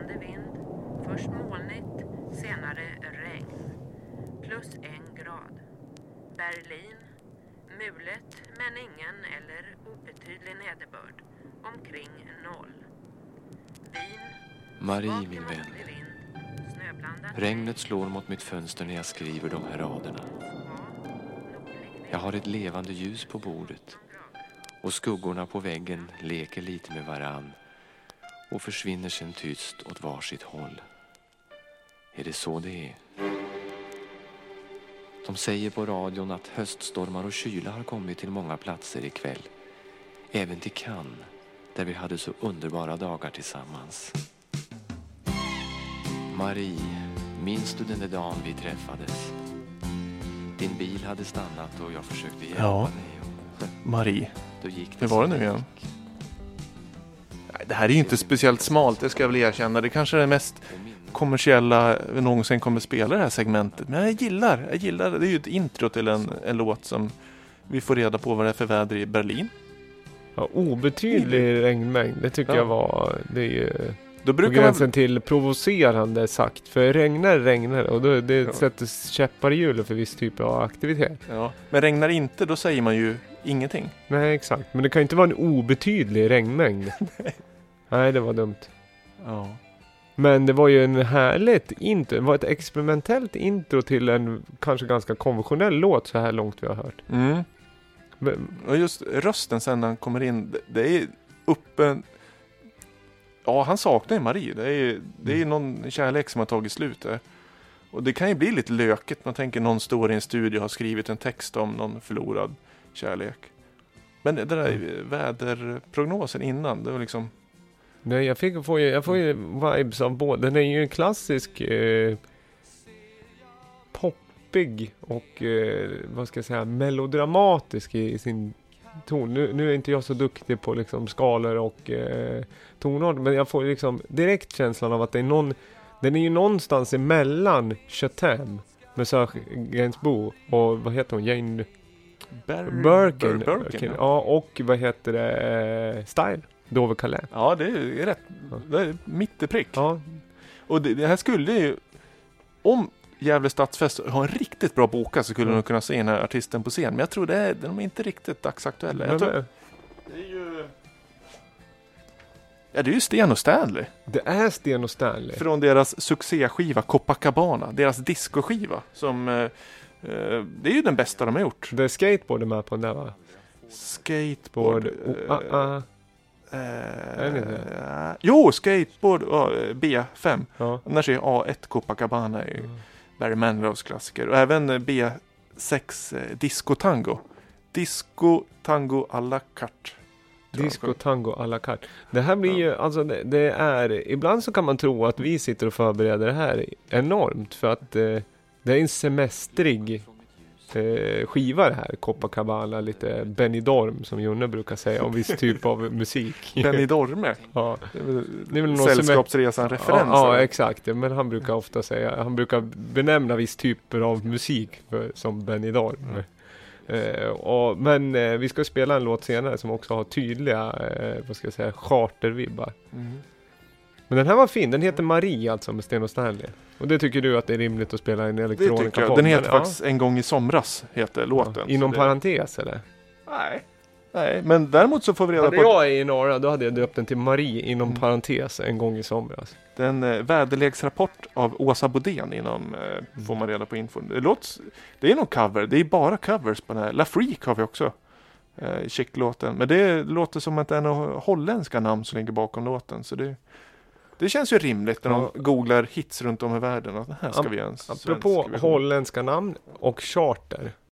västande vind, först molnigt, senare regn, plus en grad. Berlin, mulet men ingen eller obetydlig nederbörd, omkring noll. Wien, Marie min vän. Regnet slår mot mitt fönster när jag skriver de här raderna. Jag har ett levande ljus på bordet. Och skuggorna på väggen leker lite med varann och försvinner sen tyst åt varsitt håll. Är det så det är? De säger på radion att höststormar och kyla har kommit till många platser ikväll. Även till Cannes, där vi hade så underbara dagar tillsammans. Marie, minns du den där dagen vi träffades? Din bil hade stannat och jag försökte hjälpa Ja. dig. Och Marie. Hur var det nu igen? Det här är ju inte speciellt smalt, det ska jag väl erkänna. Det kanske är det mest kommersiella vi någonsin kommer spela det här segmentet. Men jag gillar, jag gillar det. Det är ju ett intro till en, en låt som vi får reda på vad det är för väder i Berlin. Ja, obetydlig regnmängd, det tycker Ja. jag var, det är ju Då på brukar man... gränsen till provocerande sagt. För regnar regnar och då, det Ja. sätter käppar i hjulet för viss typ av aktivitet. Ja. Men regnar inte, då säger man ju ingenting. Nej, exakt. Men det kan ju inte vara en obetydlig regnmängd. Nej, det var dumt. Ja. Men det var ju en härligt intro. Det var ett experimentellt intro till en kanske ganska konventionell låt så här långt vi har hört. Mm. Men, Och just rösten sen när han kommer in, det, är uppe... Ja, han saknar ju Marie. Det är ju det är ju någon kärlek som har tagit slut där. Och det kan ju bli lite lökigt. Man tänker någon står i en studio och har skrivit en text om någon förlorad kärlek. Men det där väderprognosen innan, det var liksom... nej, jag, fick, får ju, jag får ju vibes av båda. Den är ju en klassisk eh, poppig och eh, vad ska jag säga melodramatisk i, i sin ton. Nu, nu är inte jag så duktig på liksom skalor och eh, tonart men jag får liksom direkt känslan av att det är någon Den är ju någonstans emellan Chatham med Serge Gainsbourg och vad heter hon? Jane Ber- Birkin. Ber- Birkin, ja. ja. och vad heter det? Style. Dover Calais. ja, det är ju rätt. Det är mitt i prick. Ja, Och det, det här skulle ju... Om Gävle Stadsfest har en riktigt bra boka så skulle Mm. de kunna se den här artisten på scen. Men jag tror det är, de är inte riktigt dagsaktuella. Jag tror, eh, det är ju... Ja, det är ju Sten och Stanley. det är Sten och Stanley. Från deras succéskiva Copacabana. Deras discoskiva. Som... Eh, eh, det är ju den bästa de har gjort. Det är skateboard med på den där va? Skateboard... Både, oh, ah, ah. Eh, eh, jo, skateboard ja, eh, B5. Ja. Annars är A1 Copacabana är ju Barry Manilows klassiker. Och även eh, B6 eh, Disco Tango. Disco Tango à la carte. Disco tango à la carte. Det här blir ju, alltså det, det är, ibland så kan man tro att vi sitter och förbereder det här enormt för att eh, det är en semestrig eh, skiva det här. Copacabana, lite Benidorm som Jonne brukar säga om viss typ av musik. Benny Dorme. ja. Det är väl Det är väl någon Sällskapsresan-referens. Ja, ja, exakt. Men han brukar ofta säga, han brukar benämna viss typer av musik för, som Benidorm. Mm. Eh, och, men eh, vi ska spela en låt senare som också har tydliga, eh, vad ska jag säga, chartervibbar. Mm. Men den här var fin, den heter Marie alltså med Sten och Stanley. Och det tycker du att det är rimligt att spela en Det elektronika tycker jag. Den heter ja. faktiskt En gång i somras, heter låten. Ja. Inom det- parentes eller? Nej. Nej, men däremot så får vi reda Hade på att jag i norra, då hade jag döpt den till Marie inom Mm. parentes en gång i somras. den eh, väderleksrapport av Åsa Bodén inom, eh, får man reda på infon. Det, låter, det är någon cover, det är bara covers på den här. La Freak har vi också. Eh, Chic-låten. Men det låter som att det är några holländska namn som ligger bakom låten. Så det, det känns ju rimligt när Ja. de googlar hits runt om i världen. Att det här ska vi göra en Apropå holländska namn och charter.